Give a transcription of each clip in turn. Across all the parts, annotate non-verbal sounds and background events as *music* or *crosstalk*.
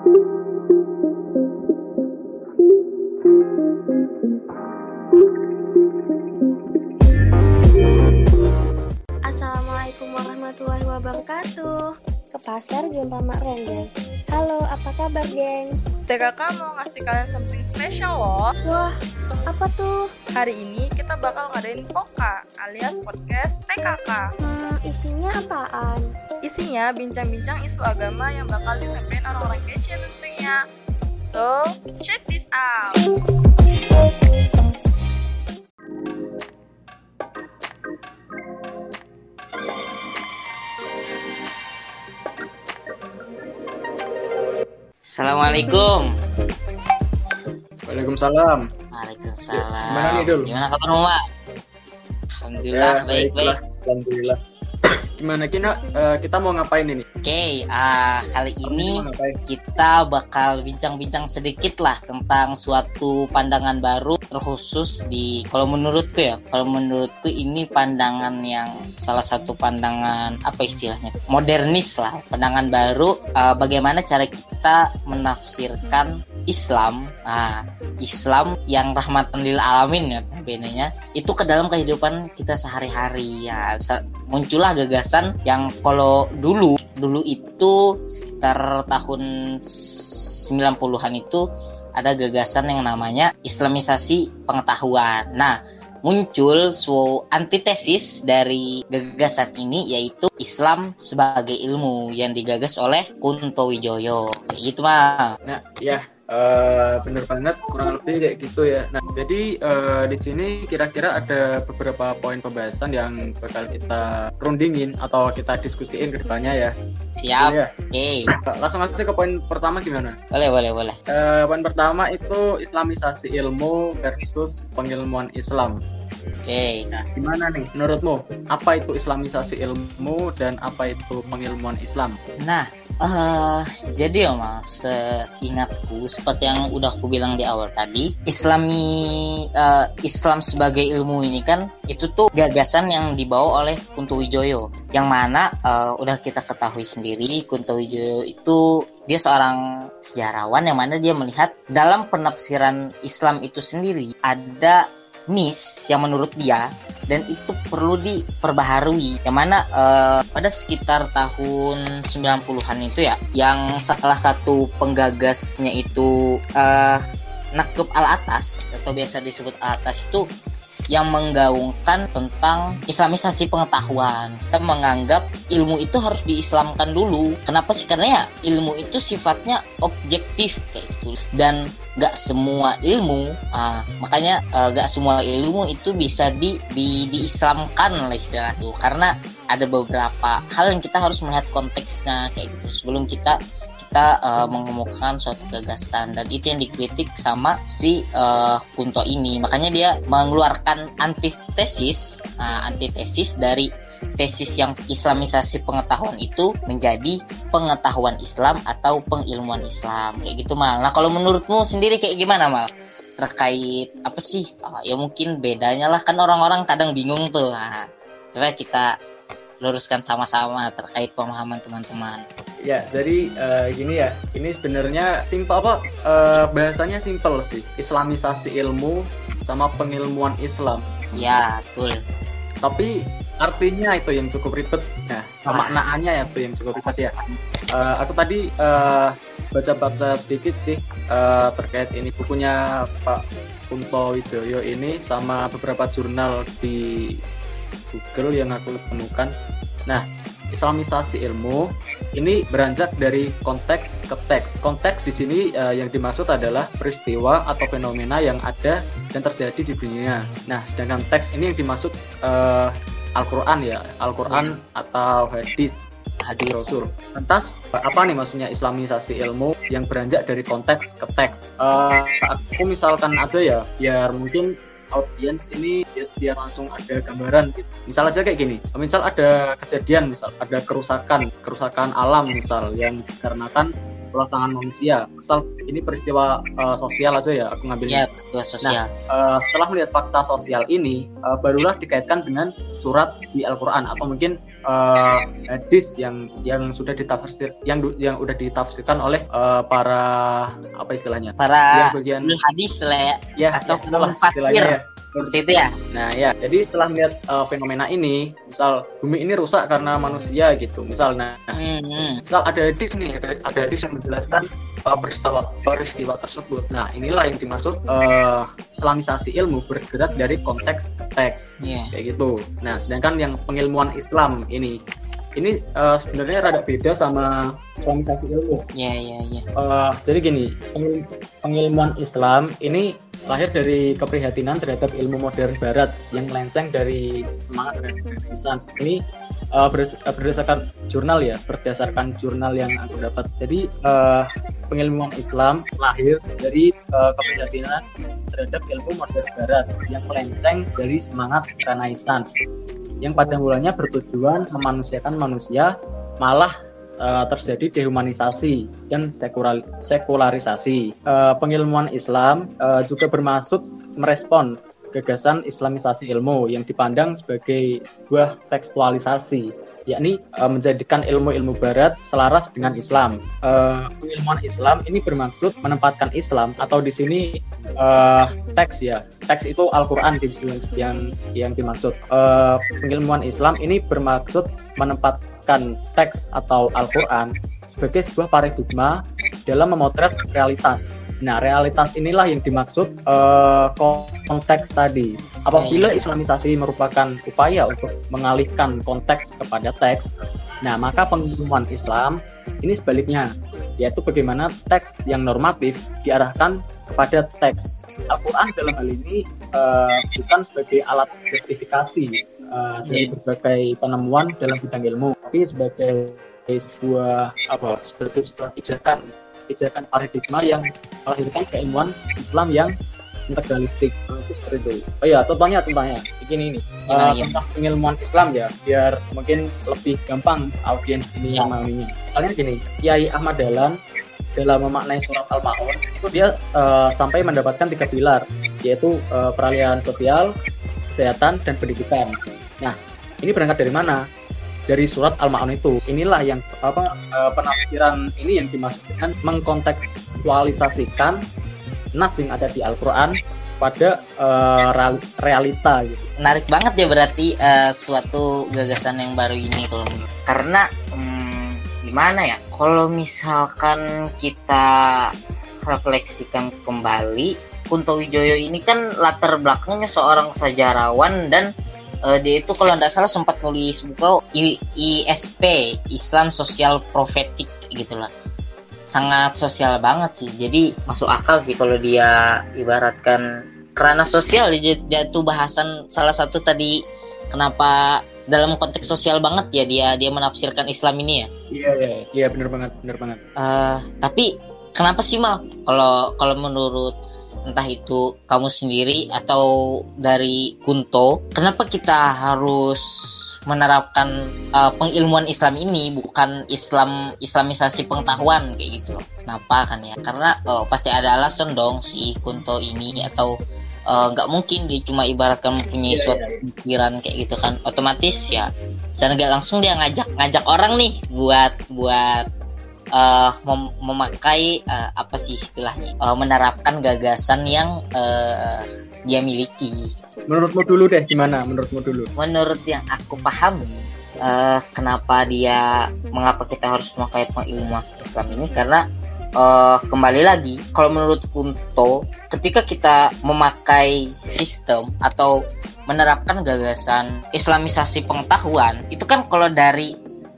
Assalamualaikum warahmatullahi wabarakatuh. Ke pasar jumpa Mak Ronjeng. Halo, apa kabar, geng? TKK mau ngasih kalian something special loh. Wah, apa tuh? Hari ini kita bakal ngadain POKA alias podcast TKK. Hmm, isinya apaan? Isinya bincang-bincang isu agama yang bakal disampaikan orang-orang kece tentunya. So, check this out. Assalamualaikum. Waalaikumsalam. Waalaikumsalam. Gimana nih, Dul? Gimana Mbak? Alhamdulillah Ya, baik-baik. baiklah. Alhamdulillah. Gimana Kina? Eh, kita mau ngapain ini? Oke, ah, kali ini Mau ngapain? kita bakal bincang-bincang sedikit lah tentang suatu pandangan baru terkhusus di kalau menurutku ya, kalau menurutku ini pandangan yang salah satu pandangan apa istilahnya? modernis lah, pandangan baru ah, bagaimana cara kita menafsirkan Islam. Nah, Islam yang rahmatan lil alamin ya notabene-nya, itu ke dalam kehidupan kita sehari-hari ya muncullah gagasan yang kalau dulu dulu itu sekitar tahun 90-an itu ada gagasan yang namanya islamisasi pengetahuan. Nah, muncul su antitesis dari gagasan ini yaitu Islam sebagai ilmu yang digagas oleh Kunto Wijoyo. Kayak gitu mah. Nah, ya eh, bener banget kurang lebih kayak gitu ya. Nah, jadi eh, di sini kira-kira ada beberapa poin pembahasan yang bakal kita rundingin atau kita diskusiin ke depannya ya. Siap. Ya. Oke. Langsung aja ke poin pertama gimana? Boleh, boleh, boleh. Eh, poin pertama itu Islamisasi ilmu versus pengilmuan Islam. Oke. Nah, gimana nih menurutmu? Apa itu Islamisasi ilmu dan apa itu pengilmuan Islam? Nah, eh jadi ya mas, seingatku seperti yang udah aku bilang di awal tadi, Islami eh, Islam sebagai ilmu ini kan itu tuh gagasan yang dibawa oleh Kunto Wijoyo, yang mana eh, udah kita ketahui sendiri Kunto Wijoyo itu dia seorang sejarawan yang mana dia melihat dalam penafsiran Islam itu sendiri ada miss yang menurut dia dan itu perlu diperbaharui yang mana eh, pada sekitar tahun 90-an itu ya yang salah satu penggagasnya itu eh Nakub Al Atas atau biasa disebut Al Atas itu yang menggaungkan tentang islamisasi pengetahuan. Kita menganggap ilmu itu harus diislamkan dulu. Kenapa sih? Karena ya ilmu itu sifatnya objektif gitu. Dan gak semua ilmu, ah, makanya eh, gak semua ilmu itu bisa di, di diislamkan lah istilah itu. Karena ada beberapa hal yang kita harus melihat konteksnya kayak gitu sebelum kita kita eh, mengemukakan suatu gagasan. Dan itu yang dikritik sama si eh, Kunto ini. Makanya dia mengeluarkan antitesis nah, antitesis dari tesis yang islamisasi pengetahuan itu menjadi pengetahuan Islam atau pengilmuan Islam. Kayak gitu mal. Nah kalau menurutmu sendiri kayak gimana mal? Terkait apa sih? Ah, ya mungkin bedanya lah. Kan orang-orang kadang bingung tuh. Nah, kita luruskan sama-sama terkait pemahaman teman-teman Ya, jadi eh, gini ya, ini sebenarnya simpel apa? eh, bahasanya simpel sih. Islamisasi ilmu sama pengilmuan Islam. Ya, betul. Tapi artinya itu yang cukup ribet. Nah, Wah. maknaannya itu yang cukup ribet ya. Eh, aku tadi eh, baca-baca sedikit sih eh, terkait ini bukunya Pak Kunto Wijoyo ini sama beberapa jurnal di Google yang aku temukan. Nah, Islamisasi ilmu ini beranjak dari konteks ke teks. Konteks di sini eh, yang dimaksud adalah peristiwa atau fenomena yang ada dan terjadi di dunia. Nah, sedangkan teks ini yang dimaksud eh, Al-Qur'an ya, Al-Qur'an atau hadis hadis Rasul. Lantas apa nih maksudnya Islamisasi ilmu yang beranjak dari konteks ke teks? Eh, aku misalkan aja ya, biar mungkin audiens ini biar, biar langsung ada gambaran gitu. Misal aja kayak gini, misal ada kejadian, misal ada kerusakan, kerusakan alam misal yang dikarenakan bawah tangan manusia. Misal ini peristiwa uh, sosial aja ya, aku ngambilnya. Ya, peristiwa sosial. Uh, setelah melihat fakta sosial ini, uh, barulah dikaitkan dengan surat di Al-Quran atau mungkin uh, hadis yang yang sudah ditafsir yang yang udah ditafsirkan oleh uh, para apa istilahnya? Para bagian hadis lah ya, ya atau ya, penafsir. Ya seperti itu ya nah ya jadi setelah melihat uh, fenomena ini misal bumi ini rusak karena manusia gitu misal nah hmm. misal ada hadis nih ada, ada hadis yang menjelaskan uh, peristiwa peristiwa tersebut nah inilah yang dimaksud uh, islamisasi ilmu bergerak dari konteks teks yeah. kayak gitu nah sedangkan yang pengilmuan Islam ini ini uh, sebenarnya rada beda sama islamisasi ilmu. Iya, iya, iya. Jadi gini, pengilmuan Islam ini lahir dari keprihatinan terhadap ilmu modern barat yang melenceng dari semangat Renaissance. Ini uh, berdasarkan jurnal ya, berdasarkan jurnal yang aku dapat. Jadi uh, pengilmuan Islam lahir dari uh, keprihatinan terhadap ilmu modern barat yang melenceng dari semangat Renaissance yang pada mulanya bertujuan memanusiakan manusia malah uh, terjadi dehumanisasi dan sekularisasi. Uh, pengilmuan Islam uh, juga bermaksud merespon gagasan Islamisasi ilmu yang dipandang sebagai sebuah tekstualisasi yakni uh, menjadikan ilmu-ilmu barat selaras dengan Islam. Uh, pengilmuan Islam ini bermaksud menempatkan Islam atau di sini uh, teks ya. Teks itu Al-Qur'an yang yang dimaksud. Uh, pengilmuan Islam ini bermaksud menempatkan teks atau Al-Qur'an sebagai sebuah paradigma dalam memotret realitas. Nah, realitas inilah yang dimaksud uh, konteks tadi. Apabila Islamisasi merupakan upaya untuk mengalihkan konteks kepada teks, nah maka pengilmuan Islam ini sebaliknya, yaitu bagaimana teks yang normatif diarahkan kepada teks. Al-Quran dalam hal ini uh, bukan sebagai alat justifikasi uh, dari iya. berbagai penemuan dalam bidang ilmu, tapi sebagai sebuah apa sebagai sebuah pijakan pijakan paradigma yang melahirkan keilmuan Islam yang integralistik itu seperti itu. Oh ya, contohnya contohnya begini ini. Uh, contoh pengilmuan Islam ya, biar mungkin lebih gampang audiens ini ya. memahaminya. Misalnya gini, Kiai Ahmad Dahlan dalam memaknai surat Al-Maun itu dia uh, sampai mendapatkan tiga pilar, yaitu uh, peralihan sosial, kesehatan, dan pendidikan. Nah, ini berangkat dari mana? dari surat Al-Ma'un itu. Inilah yang apa uh, penafsiran ini yang dimaksudkan mengkontekstualisasikan nas yang ada di Al-Qur'an pada uh, realita gitu. Menarik banget ya berarti uh, suatu gagasan yang baru ini kalau karena hmm, gimana ya? Kalau misalkan kita refleksikan kembali Kunto Wijoyo ini kan latar belakangnya seorang sejarawan dan uh, dia itu kalau tidak salah sempat nulis buku ISP Islam Sosial Profetik gitulah sangat sosial banget sih. Jadi masuk akal sih kalau dia ibaratkan kerana sosial. Jatuh bahasan salah satu tadi kenapa dalam konteks sosial banget ya dia dia menafsirkan Islam ini ya? Iya iya. Iya benar banget benar banget. Uh, tapi kenapa sih mal? Kalau kalau menurut entah itu kamu sendiri atau dari Kunto kenapa kita harus menerapkan uh, pengilmuan Islam ini bukan Islam Islamisasi pengetahuan kayak gitu? Loh kenapa kan ya? Karena uh, pasti ada alasan dong si Kunto ini atau eh, nggak uh, mungkin dia cuma ibaratkan mempunyai yeah, suatu yeah. pikiran kayak gitu kan. Otomatis ya saya nggak langsung dia ngajak ngajak orang nih buat buat uh, mem memakai uh, apa sih istilahnya uh, menerapkan gagasan yang uh, dia miliki. Menurutmu dulu deh gimana? Menurutmu dulu? Menurut yang aku pahami, uh, kenapa dia mengapa kita harus memakai pengilmuan Islam ini karena uh, kembali lagi kalau menurut Kunto ketika kita memakai sistem atau menerapkan gagasan Islamisasi pengetahuan itu kan kalau dari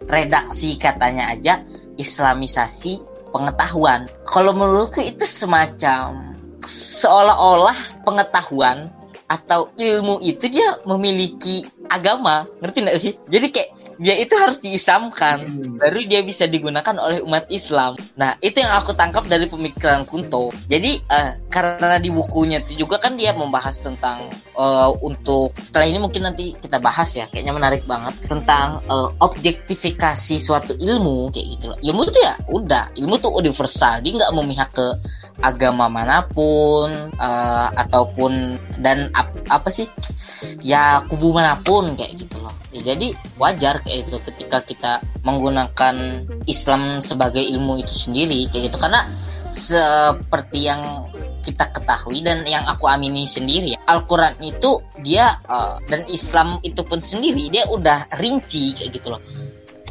redaksi katanya aja islamisasi pengetahuan. Kalau menurutku itu semacam seolah-olah pengetahuan atau ilmu itu dia memiliki agama, ngerti nggak sih? Jadi kayak dia itu harus diisamkan Hmm. baru dia bisa digunakan oleh umat Islam. Nah, itu yang aku tangkap dari pemikiran Kunto. Jadi eh, karena di bukunya itu juga kan dia membahas tentang eh, untuk setelah ini mungkin nanti kita bahas ya, kayaknya menarik banget tentang eh, objektifikasi suatu ilmu kayak gitu loh. Ilmu itu ya udah, ilmu tuh universal. Dia nggak memihak ke agama mana pun eh, ataupun dan ap- apa sih? Ya kubu mana pun kayak gitu loh. Ya, jadi wajar kayak gitu ketika kita menggunakan Islam sebagai ilmu itu sendiri kayak gitu. Karena seperti yang kita ketahui dan yang aku amini sendiri Al-Quran itu dia eh, dan Islam itu pun sendiri dia udah rinci kayak gitu loh.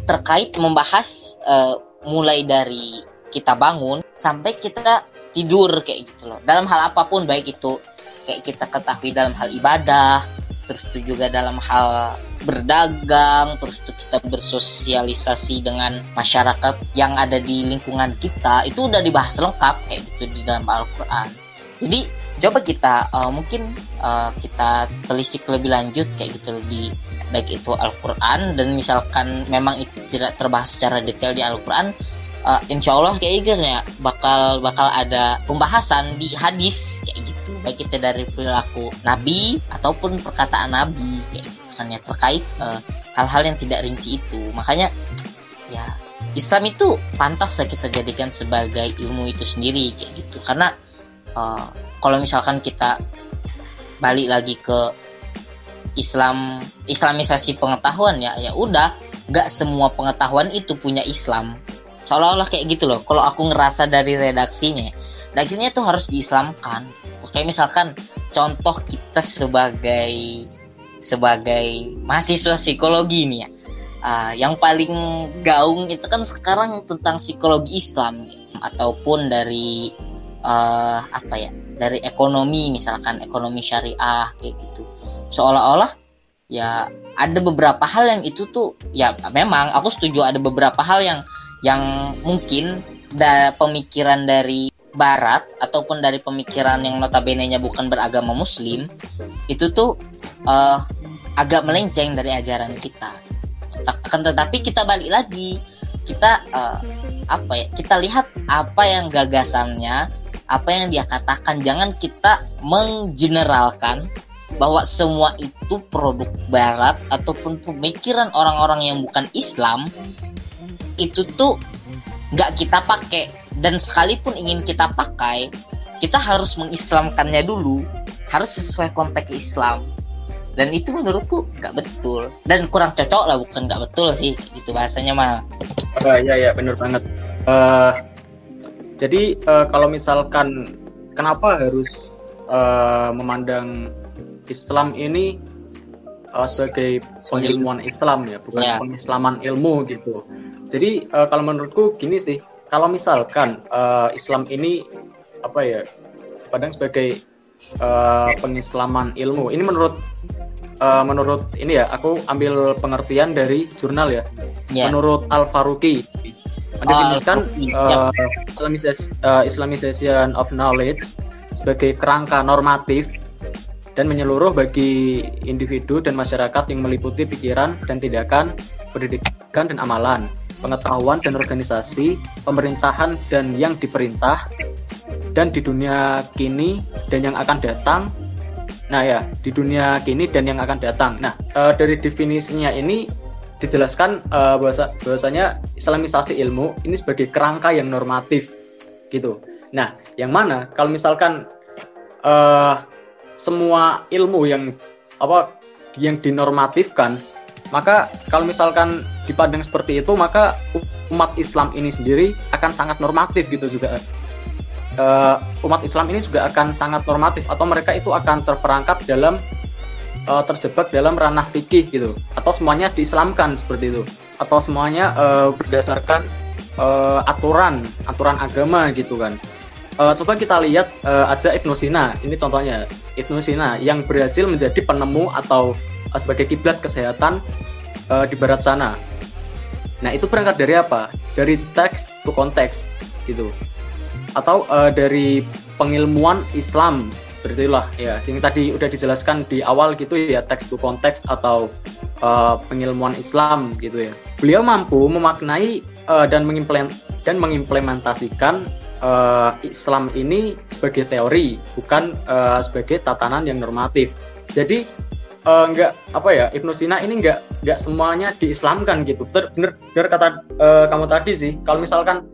Terkait membahas eh, mulai dari kita bangun sampai kita tidur kayak gitu loh. Dalam hal apa pun baik itu kayak kita ketahui dalam hal ibadah terus itu juga dalam hal berdagang terus itu kita bersosialisasi dengan masyarakat yang ada di lingkungan kita itu udah dibahas lengkap kayak gitu di dalam Al-Quran. Jadi coba kita eh, mungkin eh, kita telisik lebih lanjut kayak gitu di baik itu Al-Quran dan misalkan memang itu tidak terbahas secara detail di Al-Quran uh, insya Allah kayak gitu ya bakal bakal ada pembahasan di hadis kayak gitu. Baik itu dari perilaku Nabi ataupun perkataan Nabi kayak gitu kan ya terkait uh, hal-hal yang tidak rinci itu. Makanya ya Islam itu pantas ya kita jadikan sebagai ilmu itu sendiri kayak gitu. Karena uh, kalau misalkan kita balik lagi ke Islam Islamisasi pengetahuan ya ya udah nggak semua pengetahuan itu punya Islam seolah-olah kayak gitu loh kalau aku ngerasa dari redaksinya. Redaksinya tuh harus diislamkan. Kayak misalkan contoh kita sebagai sebagai mahasiswa psikologi nih ya. Ah, yang paling gaung itu kan sekarang tentang psikologi Islam ataupun dari eh, apa ya dari ekonomi misalkan ekonomi syariah kayak gitu. Seolah-olah ya ada beberapa hal yang itu tuh ya memang aku setuju ada beberapa hal yang yang mungkin da pemikiran dari barat ataupun dari pemikiran yang notabene-nya bukan beragama muslim itu tuh eh, agak melenceng dari ajaran kita. Akan tetapi kita balik lagi kita eh, apa ya kita lihat apa yang gagasannya apa yang dia katakan. Jangan kita menggeneralkan bahwa semua itu produk barat ataupun pemikiran orang-orang yang bukan Islam itu tuh nggak kita pakai dan sekalipun ingin kita pakai kita harus mengislamkannya dulu harus sesuai konteks Islam dan itu menurutku nggak betul dan kurang cocok lah bukan nggak betul sih gitu bahasanya mah Oh, iya iya benar banget. Eh, jadi eh, kalau misalkan kenapa harus eh, memandang Islam ini eh, sebagai pengilmuan Islam ya, bukan Ya. pengislaman ilmu gitu. Jadi eh, kalau menurutku gini sih, kalau misalkan eh, Islam ini apa ya, padang sebagai eh, pengislaman ilmu. Ini menurut eh, menurut ini ya, aku ambil pengertian dari jurnal ya ya menurut Al Faruqi mendefinisikan siap. uh, Islamisis- uh, Islamization of knowledge sebagai kerangka normatif dan menyeluruh bagi individu dan masyarakat yang meliputi pikiran dan tindakan, pendidikan dan amalan, pengetahuan dan organisasi, pemerintahan dan yang diperintah, dan di dunia kini dan yang akan datang. Nah ya, di dunia kini dan yang akan datang. Nah, eh, dari definisinya ini dijelaskan eh, bahasa bahwasanya Islamisasi ilmu ini sebagai kerangka yang normatif gitu. Nah, yang mana kalau misalkan eh semua ilmu yang apa yang dinormatifkan, maka kalau misalkan dipandang seperti itu, maka umat Islam ini sendiri akan sangat normatif gitu juga. Eh, umat Islam ini juga akan sangat normatif atau mereka itu akan terperangkap dalam eh, terjebak dalam ranah fikih gitu. Atau semuanya diislamkan seperti itu. Atau semuanya eh, berdasarkan eh, aturan aturan agama gitu kan. Eh, coba kita lihat eh, aja Ibnu Sina. Ini contohnya. Ibnu Sina yang berhasil menjadi penemu atau sebagai kiblat kesehatan eh, di barat sana. Nah itu berangkat dari apa? Dari teks to konteks gitu. Atau eh, dari pengilmuan Islam seperti itulah. Ya yang tadi udah dijelaskan di awal gitu ya teks to konteks atau uh, pengilmuan Islam gitu ya. Beliau mampu memaknai uh, dan mengimplement dan mengimplementasikan uh, Islam ini sebagai teori bukan uh, sebagai tatanan yang normatif. Jadi uh, nggak apa ya Ibnu Sina ini nggak nggak semuanya diislamkan gitu. Bener bener kata uh, kamu tadi sih kalau misalkan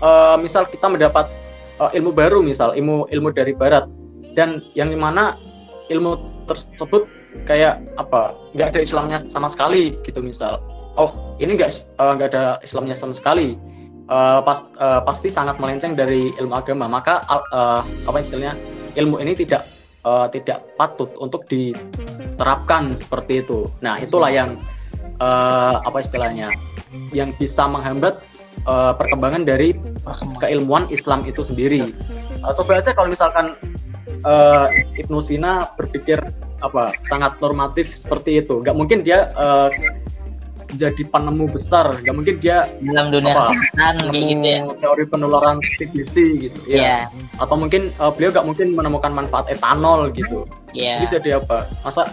uh, misal kita mendapat uh, ilmu baru misal ilmu ilmu dari barat dan yang di mana ilmu tersebut kayak apa nggak ada Islamnya sama sekali gitu misal. Oh ini nggak nggak uh, ada Islamnya sama sekali. Uh, pas, uh, pasti sangat melenceng dari ilmu agama. Maka uh, apa istilahnya ilmu ini tidak uh, tidak patut untuk diterapkan seperti itu nah itulah yang uh, apa istilahnya yang bisa menghambat uh, perkembangan dari keilmuan Islam itu sendiri. Atau coba aja kalau misalkan uh, Ibnu Sina berpikir apa sangat normatif seperti itu, nggak mungkin dia uh, jadi penemu besar, nggak mungkin dia dalam dunia kesehatan kayak gitu ya. Teori penularan TBC gitu, ya. Yeah. Atau mungkin uh, beliau nggak mungkin menemukan manfaat etanol gitu. Yeah. Jadi jadi apa? Masa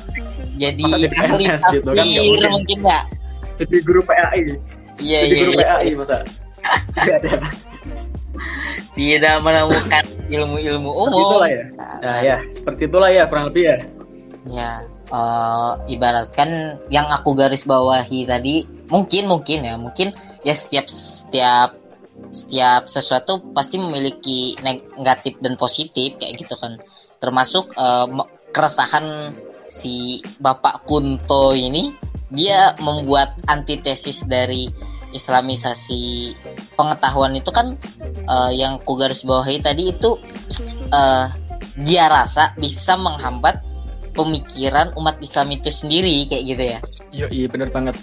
jadi masa jadi PNS gitu kan? Gak mungkin. mungkin gak? Jadi guru PAI. Iya, jadi iya, guru iya. PAI masa? Tidak ada. Tidak menemukan ilmu-ilmu umum. Itulah ya. Nah, ya, seperti itulah ya kurang lebih ya. Ya, uh, ibaratkan yang aku garis bawahi tadi mungkin mungkin ya mungkin ya setiap setiap setiap sesuatu pasti memiliki negatif dan positif kayak gitu kan. Termasuk uh, keresahan si bapak Kunto ini dia membuat antitesis dari islamisasi pengetahuan itu kan uh, yang ku garis bawahi tadi itu uh, dia rasa bisa menghambat pemikiran umat Islam itu sendiri kayak gitu ya. Iya, iya benar banget.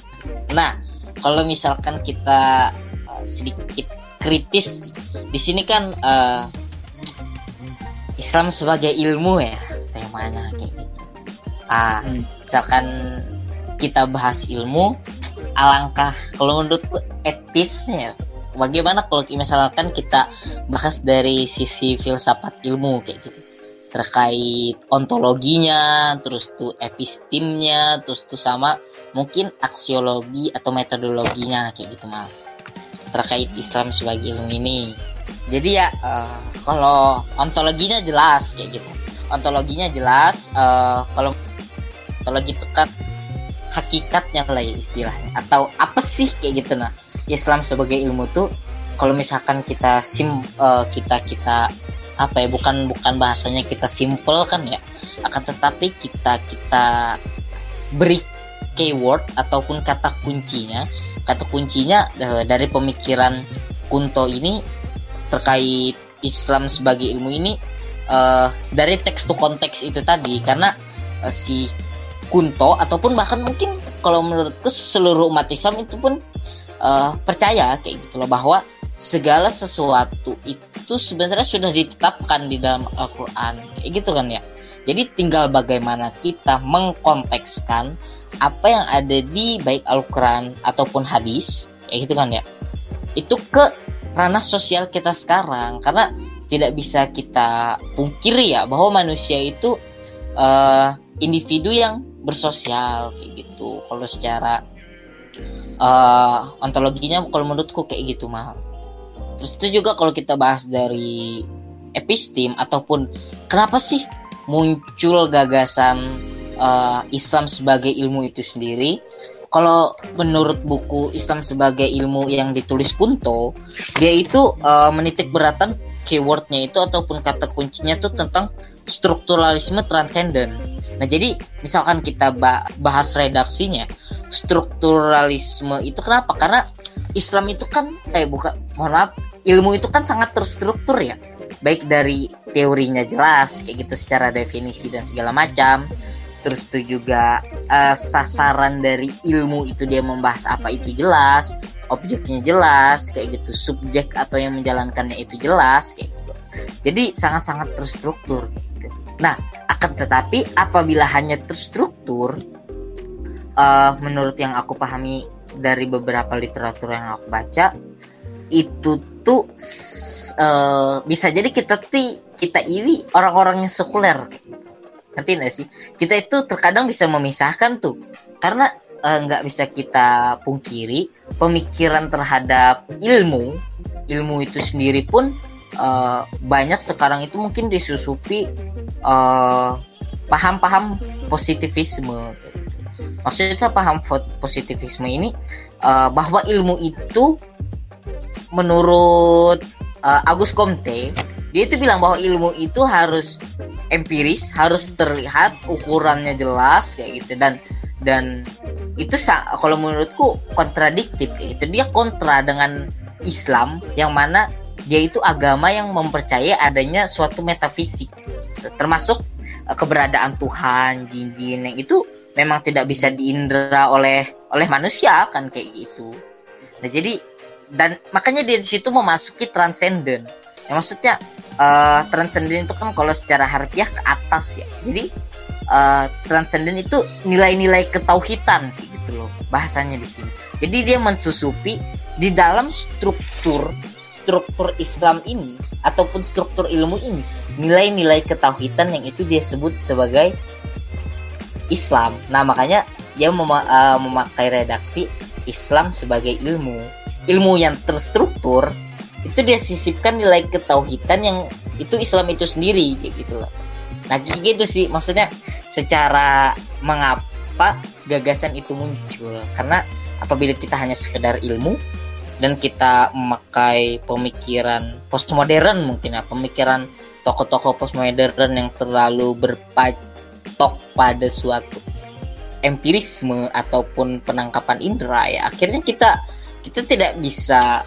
Nah, kalau misalkan kita uh, sedikit kritis di sini kan uh, Islam sebagai ilmu ya temanya kayak gitu. Ah, hmm. misalkan kita bahas ilmu, alangkah kalau menurutku etisnya bagaimana kalau misalkan kita bahas dari sisi filsafat ilmu kayak gitu terkait ontologinya, terus tuh epistemnya, terus tuh sama mungkin aksiologi atau metodologinya kayak gitu mal terkait Islam sebagai ilmu ini. Jadi ya uh, kalau ontologinya jelas kayak gitu. Ontologinya jelas uh, kalau ontologi itu kan hakikatnya lah ya istilahnya atau apa sih kayak gitu nah Islam sebagai ilmu tuh kalau misalkan kita sim uh, kita kita apa ya bukan bukan bahasanya kita simple kan ya. Akan tetapi kita kita beri keyword ataupun kata kuncinya. Kata kuncinya uh, dari pemikiran Kunto ini terkait Islam sebagai ilmu ini uh, dari teks to konteks itu tadi. Karena uh, si Kunto ataupun bahkan mungkin kalau menurutku seluruh umat Islam itu pun uh, percaya kayak gitu loh bahwa segala sesuatu itu sebenarnya sudah ditetapkan di dalam Al-Quran. Kayak gitu kan ya? Jadi tinggal bagaimana kita mengkontekskan apa yang ada di baik Al-Quran ataupun hadis kayak gitu kan ya? Itu ke ranah sosial kita sekarang. Karena tidak bisa kita pungkiri ya bahwa manusia itu uh, individu yang bersosial kayak gitu. Kalau secara uh, ontologinya kalau menurutku kayak gitu mah Terus itu juga kalau kita bahas dari epistem ataupun kenapa sih muncul gagasan uh, Islam sebagai ilmu itu sendiri? Kalau menurut buku Islam sebagai ilmu yang ditulis Kunto, dia itu uh, menitik beratan keywordnya itu ataupun kata kuncinya itu tentang strukturalisme transenden. Nah jadi misalkan kita bahas redaksinya, strukturalisme itu kenapa? Karena Islam itu kan eh bukan mohon maaf ilmu itu kan sangat terstruktur ya. Baik dari teorinya jelas kayak gitu secara definisi dan segala macam. Terus itu juga uh, sasaran dari ilmu itu dia membahas apa itu jelas objeknya jelas kayak gitu subjek atau yang menjalankannya itu jelas kayak gitu. Jadi sangat-sangat terstruktur. Gitu. nah akan tetapi apabila hanya terstruktur uh, menurut yang aku pahami dari beberapa literatur yang aku baca itu itu uh, bisa jadi kita ti kita ini orang-orang yang sekuler. Ngerti nggak sih? Kita itu terkadang bisa memisahkan tuh. Karena eh, nggak uh, bisa kita pungkiri pemikiran terhadap ilmu ilmu itu sendiri pun uh, banyak sekarang itu mungkin disusupi uh, paham-paham positivisme. Maksudnya paham positivisme ini uh, bahwa ilmu itu menurut uh, Agus Comte dia itu bilang bahwa ilmu itu harus empiris harus terlihat ukurannya jelas kayak gitu. Dan dan itu kalau menurutku kontradiktif kayak gitu. Dia kontra dengan Islam yang mana dia itu agama yang mempercayai adanya suatu metafisik. Termasuk uh, keberadaan Tuhan jin-jin yang itu memang tidak bisa diindra oleh oleh manusia kan kayak gitu. Nah jadi dan makanya dia di situ memasuki transcendent. Ya maksudnya uh, transcendent itu kan kalau secara harfiah ke atas ya. Jadi uh, transcendent itu nilai-nilai ketauhidan gitu loh bahasanya di sini. Jadi dia mensusupi di dalam struktur struktur Islam ini ataupun struktur ilmu ini nilai-nilai ketauhidan yang itu dia sebut sebagai Islam. Nah makanya dia mem uh, memakai redaksi Islam sebagai ilmu ilmu yang terstruktur itu dia sisipkan nilai ketauhidan yang itu Islam itu sendiri kayak gitu loh. Nah gitu sih maksudnya secara mengapa gagasan itu muncul karena apabila kita hanya sekedar ilmu dan kita memakai pemikiran postmodern mungkin ya pemikiran tokoh-tokoh postmodern yang terlalu berpatok pada suatu empirisme ataupun penangkapan indera ya akhirnya kita kita tidak bisa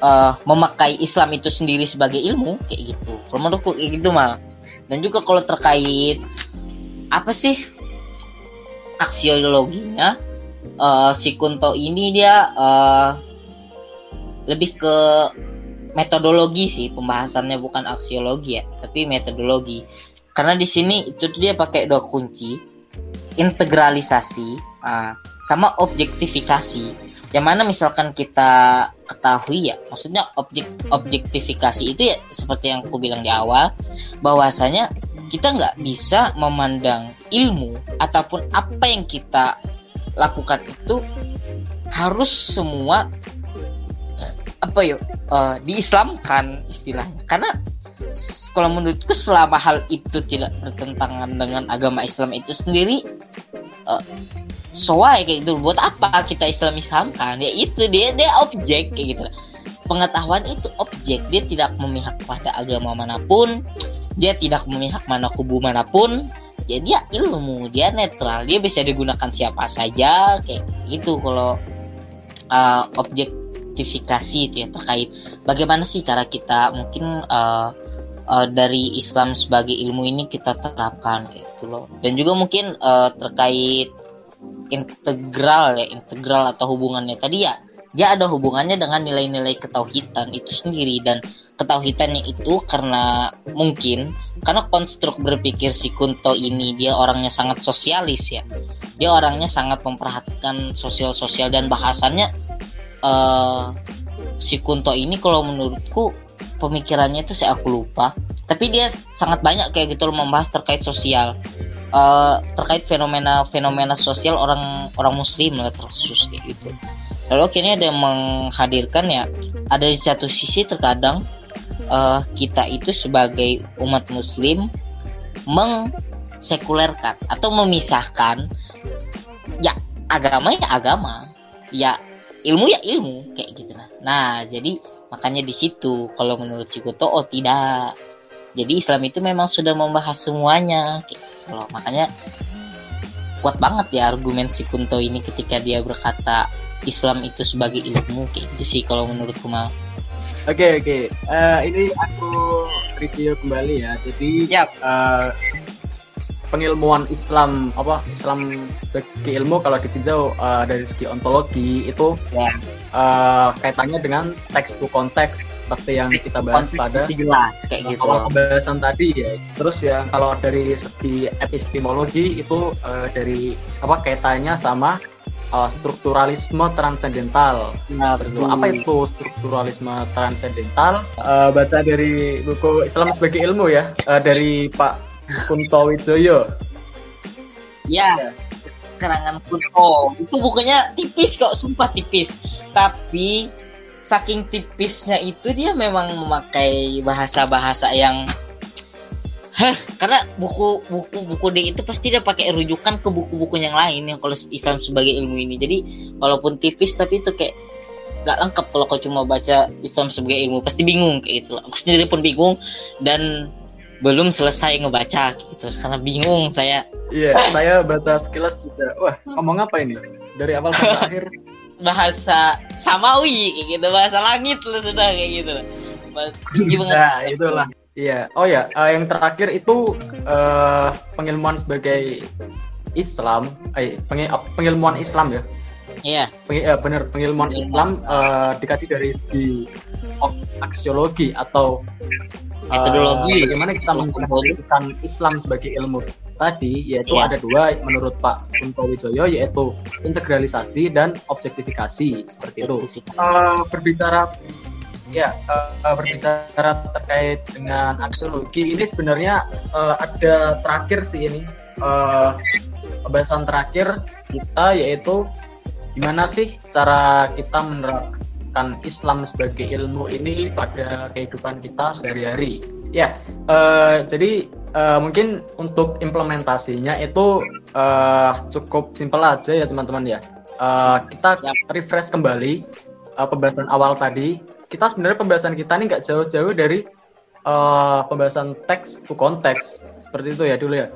uh, memakai Islam itu sendiri sebagai ilmu kayak gitu. Kalau menurutku kayak gitu mal. Dan juga kalau terkait apa sih aksiologinya uh, si Kunto ini dia uh, lebih ke metodologi sih pembahasannya bukan aksiologi ya, tapi metodologi. Karena di sini itu dia pakai dua kunci, integralisasi uh, sama objektifikasi yang mana misalkan kita ketahui ya maksudnya objek objektifikasi itu ya seperti yang aku bilang di awal bahwasanya kita nggak bisa memandang ilmu ataupun apa yang kita lakukan itu harus semua apa yuk uh, diislamkan istilahnya. Karena kalau menurutku selama hal itu tidak bertentangan dengan agama Islam itu sendiri uh, soai kayak gitu. Buat apa kita Islam Islamkan ya itu dia dia objek kayak gitu. Pengetahuan itu objek. Dia tidak memihak pada agama mana pun. Dia tidak memihak mana kubu mana pun. Ya dia ilmu dia netral. Dia bisa digunakan siapa saja kayak gitu. Kalau uh, objektifikasi itu ya terkait bagaimana sih cara kita mungkin uh, uh, dari Islam sebagai ilmu ini kita terapkan kayak gitu loh. Dan juga mungkin uh, terkait integral ya integral atau hubungannya. Tadi ya dia ada hubungannya dengan nilai-nilai ketauhidan itu sendiri. Dan ketauhidannya itu karena mungkin karena konstruk berpikir si Kunto ini dia orangnya sangat sosialis ya. Dia orangnya sangat memperhatikan sosial-sosial dan bahasannya. Uh, si Kunto ini kalau menurutku pemikirannya itu saya aku lupa. Tapi dia sangat banyak kayak gitu loh membahas terkait sosial uh, terkait fenomena-fenomena sosial orang orang muslim lah terkhusus kayak gitu. Lalu akhirnya ada yang menghadirkan ya ada di satu sisi terkadang uh, kita itu sebagai umat muslim mengsekulerkan atau memisahkan ya agama ya agama ya ilmu ya ilmu kayak gitu nah nah jadi makanya di situ kalau menurut Cikuto oh tidak jadi Islam itu memang sudah membahas semuanya kalau makanya kuat banget ya argumen si Kunto ini ketika dia berkata Islam itu sebagai ilmu kayak gitu sih kalau menurutku mal. Oke okay, oke, okay. uh, eh, ini aku review kembali ya. Jadi yep. uh, pengilmuan Islam apa Islam bagi ilmu kalau ditinjau uh, dari segi ontologi itu yeah. Ya. uh, kaitannya dengan teks to konteks seperti yang kita bahas pada jelas kayak gitu. Awal pembahasan tadi ya. Terus ya kalau dari segi epistemologi itu uh, dari apa kaitannya sama uh, strukturalisme transendental. Nah, Betul. Apa itu strukturalisme transendental? Uh, baca dari buku Islam sebagai ilmu ya, uh, dari Pak Kunto Wijoyo. Ya, kerangan Kunto. Itu bukunya tipis kok, sumpah tipis. Tapi saking tipisnya itu dia memang memakai bahasa-bahasa yang Hah, karena buku buku buku D itu pasti dia pakai rujukan ke buku-buku yang lain yang kalau Islam sebagai ilmu ini. Jadi walaupun tipis tapi itu kayak nggak lengkap kalau kau cuma baca Islam sebagai ilmu pasti bingung kayak gitu. Aku sendiri pun bingung dan belum selesai ngebaca gitu karena bingung saya. Iya, saya baca sekilas juga. Wah, ngomong apa ini? Dari awal sampai *laughs* akhir. Bahasa samawi kayak gitu, bahasa langit lah sudah kayak gitu. Tinggi *laughs* banget. Nah, itulah. Iya. Oh ya, uh, yang terakhir itu uh, pengilmuan sebagai Islam, eh peng, pengilmuan Islam ya. Iya. Peng, uh, benar pengilmuan Islam uh, dikaji dari segi aksiologi atau metodologi. Uh, bagaimana kita mengkonklusikan Islam sebagai ilmu tadi yaitu yeah. ada dua menurut Pak Kunto Wijoyo yaitu integralisasi dan objektifikasi seperti itu. Uh, berbicara ya uh, berbicara terkait dengan aksiologi ini sebenarnya uh, ada terakhir sih ini uh, pembahasan terakhir kita yaitu gimana sih cara kita menerapkan Islam sebagai ilmu ini pada kehidupan kita sehari-hari ya uh, jadi uh, mungkin untuk implementasinya itu uh, cukup simpel aja ya teman-teman ya uh, kita refresh kembali uh, pembahasan awal tadi kita sebenarnya pembahasan kita ini nggak jauh-jauh dari uh, pembahasan teks to konteks seperti itu ya dulu ya.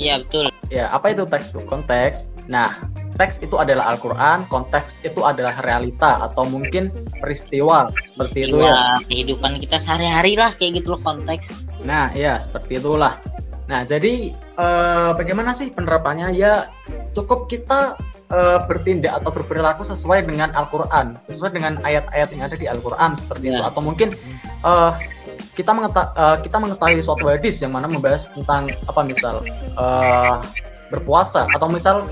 Iya betul. Ya apa itu teks to konteks? Nah teks itu adalah Al-Quran, konteks itu adalah realita atau mungkin peristiwa seperti peristiwa, itu ya. Kehidupan kita sehari-hari lah kayak gitu loh konteks. Nah ya seperti itulah. Nah jadi uh, bagaimana sih penerapannya ya cukup kita uh, bertindak atau berperilaku sesuai dengan Al-Quran, sesuai dengan ayat-ayat yang ada di Al-Quran seperti ya. itu, atau mungkin uh, kita mengetahui uh, kita mengetahui suatu hadis yang mana membahas tentang apa misal uh, berpuasa atau misal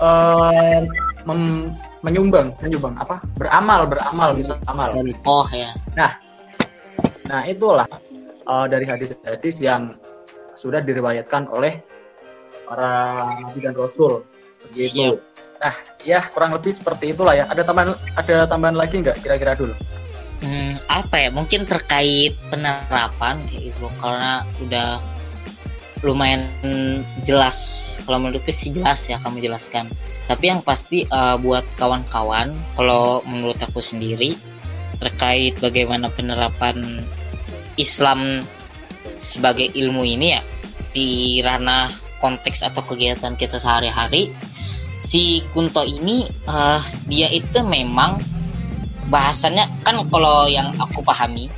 uh, mem menyumbang menyumbang. Apa? Beramal beramal misal amal oh ya. Nah nah itulah uh, dari hadis-hadis yang sudah diriwayatkan oleh para nabi dan rasul. Begitu Nah, ya kurang lebih seperti itulah ya. Ada tambahan ada tambahan lagi nggak kira-kira dulu? Hmm, apa ya? Mungkin terkait penerapan kayak gitu. Karena udah lumayan jelas. Kalau menurutku sih jelas ya kamu jelaskan. Tapi yang pasti uh, buat kawan-kawan, kalau menurut aku sendiri terkait bagaimana penerapan Islam sebagai ilmu ini ya di ranah konteks atau kegiatan kita sehari-hari si Kunto ini uh, dia itu memang bahasannya kan kalau yang aku pahami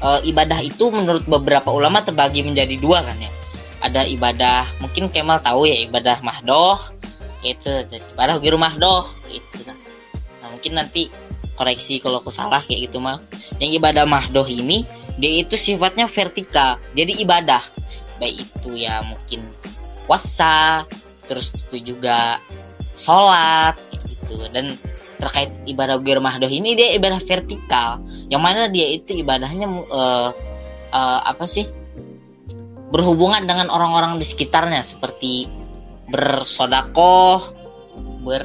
uh, ibadah itu menurut beberapa ulama terbagi menjadi dua kan ya ada ibadah mungkin Kemal tahu ya ibadah mahdoh itu ibadah guru mahdoh itu nah. nah mungkin nanti koreksi kalau aku salah kayak gitu mah yang ibadah mahdoh ini dia itu sifatnya vertikal. Jadi ibadah. Baik itu ya mungkin puasa terus itu juga sholat gitu. Dan terkait ibadah Gur Mahdoh ini dia ibadah vertikal. Yang mana dia itu ibadahnya uh, uh, apa sih berhubungan dengan orang-orang di sekitarnya seperti bersodakoh ber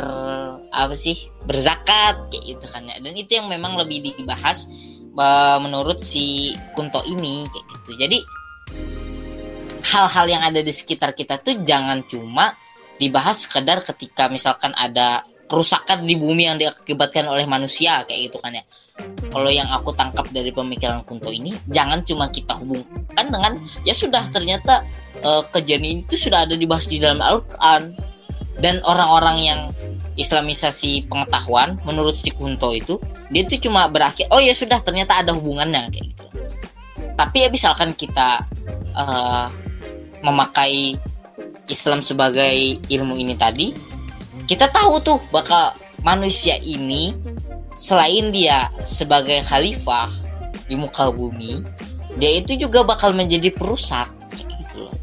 apa sih berzakat kayak gitu kan ya. Dan itu yang memang lebih dibahas uh, menurut si Kunto ini kayak gitu. Jadi hal-hal yang ada di sekitar kita tuh jangan cuma dibahas sekedar ketika misalkan ada kerusakan di bumi yang diakibatkan oleh manusia kayak gitu kan ya. Kalau yang aku tangkap dari pemikiran Kunto ini, jangan cuma kita hubungkan dengan ya sudah ternyata uh, kejadian itu sudah ada dibahas di dalam Al-Qur'an dan orang-orang yang Islamisasi pengetahuan menurut si Kunto itu dia itu cuma berakhir oh ya sudah ternyata ada hubungannya kayak gitu. Tapi ya misalkan kita uh, memakai Islam sebagai ilmu ini tadi, kita tahu tuh bakal manusia ini selain dia sebagai khalifah di muka bumi, dia itu juga bakal menjadi perusak gitu loh.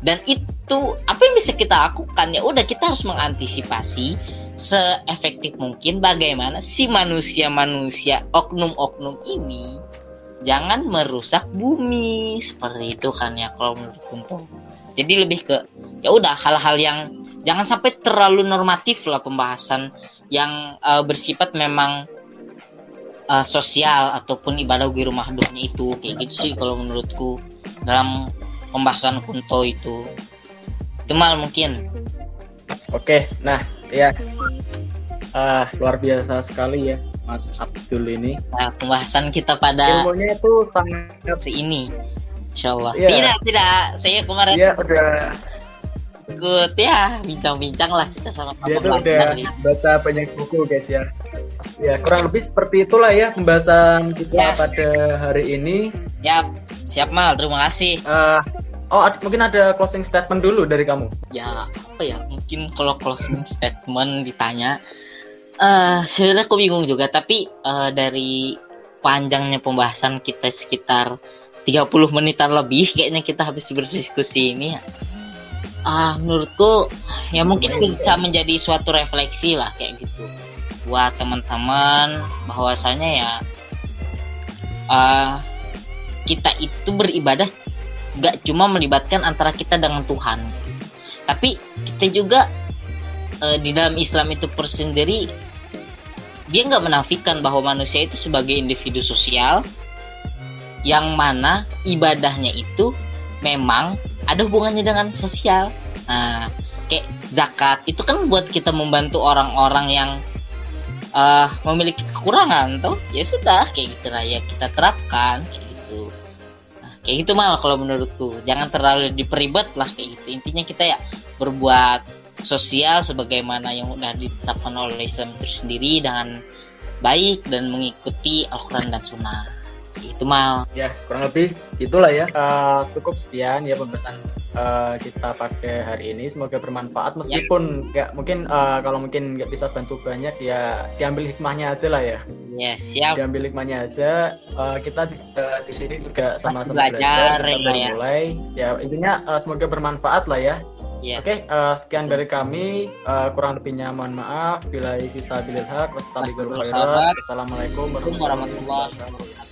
Dan itu apa yang bisa kita lakukan ya udah kita harus mengantisipasi seefektif mungkin bagaimana si manusia-manusia oknum-oknum ini jangan merusak bumi seperti itu kan ya kalau menurut. Jadi lebih ke ya udah hal-hal yang jangan sampai terlalu normatif lah pembahasan yang uh, bersifat memang uh, sosial ataupun ibadah di rumah dohnya itu kayak gitu sih kalau menurutku dalam pembahasan Kunto itu. Itu mal mungkin. Oke, nah ya uh, luar biasa sekali ya Mas Abdul ini. Nah, pembahasan kita pada ilmunya itu sangat ini. Insya Allah. Ya. Tidak, tidak. Saya kemarin Dia udah ikut ya bincang-bincang lah kita sama dia tuh udah baca banyak buku guys ya. Ya kurang lebih seperti itulah ya pembahasan kita Ya. pada hari ini. Ya, siap mal. Terima kasih. Eh, oh ad- mungkin ada closing statement dulu dari kamu. Ya, apa ya? Mungkin kalau closing statement ditanya, eh sebenarnya aku bingung juga. Tapi eh, dari panjangnya pembahasan kita sekitar 30 menitan lebih, kayaknya kita habis berdiskusi ini. Ah, menurutku ya mungkin bisa menjadi suatu refleksi lah kayak gitu. Buat teman-teman bahwasanya ya ah, kita itu beribadah gak cuma melibatkan antara kita dengan Tuhan. Tapi kita juga eh, di dalam Islam itu persendiri dia nggak menafikan bahwa manusia itu sebagai individu sosial yang mana ibadahnya itu memang ada hubungannya dengan sosial. Nah kayak zakat itu kan buat kita membantu orang-orang yang eh, memiliki kekurangan tuh ya sudah kayak gitu lah ya kita terapkan kayak gitu. Nah, kayak gitu malah kalau menurutku. Jangan terlalu diperibet lah kayak gitu. Intinya kita ya berbuat sosial sebagaimana yang udah ditetapkan oleh Islam itu sendiri dengan baik dan mengikuti Al-Quran dan Sunnah itu mal Ya kurang lebih itulah ya. Eh, cukup sekian ya pembahasan eh, kita pada hari ini. Semoga bermanfaat. Meskipun ya mungkin eh, kalau mungkin nggak bisa bantu banyak ya diambil hikmahnya aja lah ya. ya siap. Diambil hikmahnya aja. Eh, kita juga di sini juga sama-sama belajar, belajar, kita ya, ya. mulai. Ya intinya eh, semoga bermanfaat lah ya. Ya. Oke eh, sekian dari kami. Eh, kurang lebihnya mohon maaf. Bila bisa bilil hak wassalamualaikum warahmatullahi warahmatullahi wabarakatuh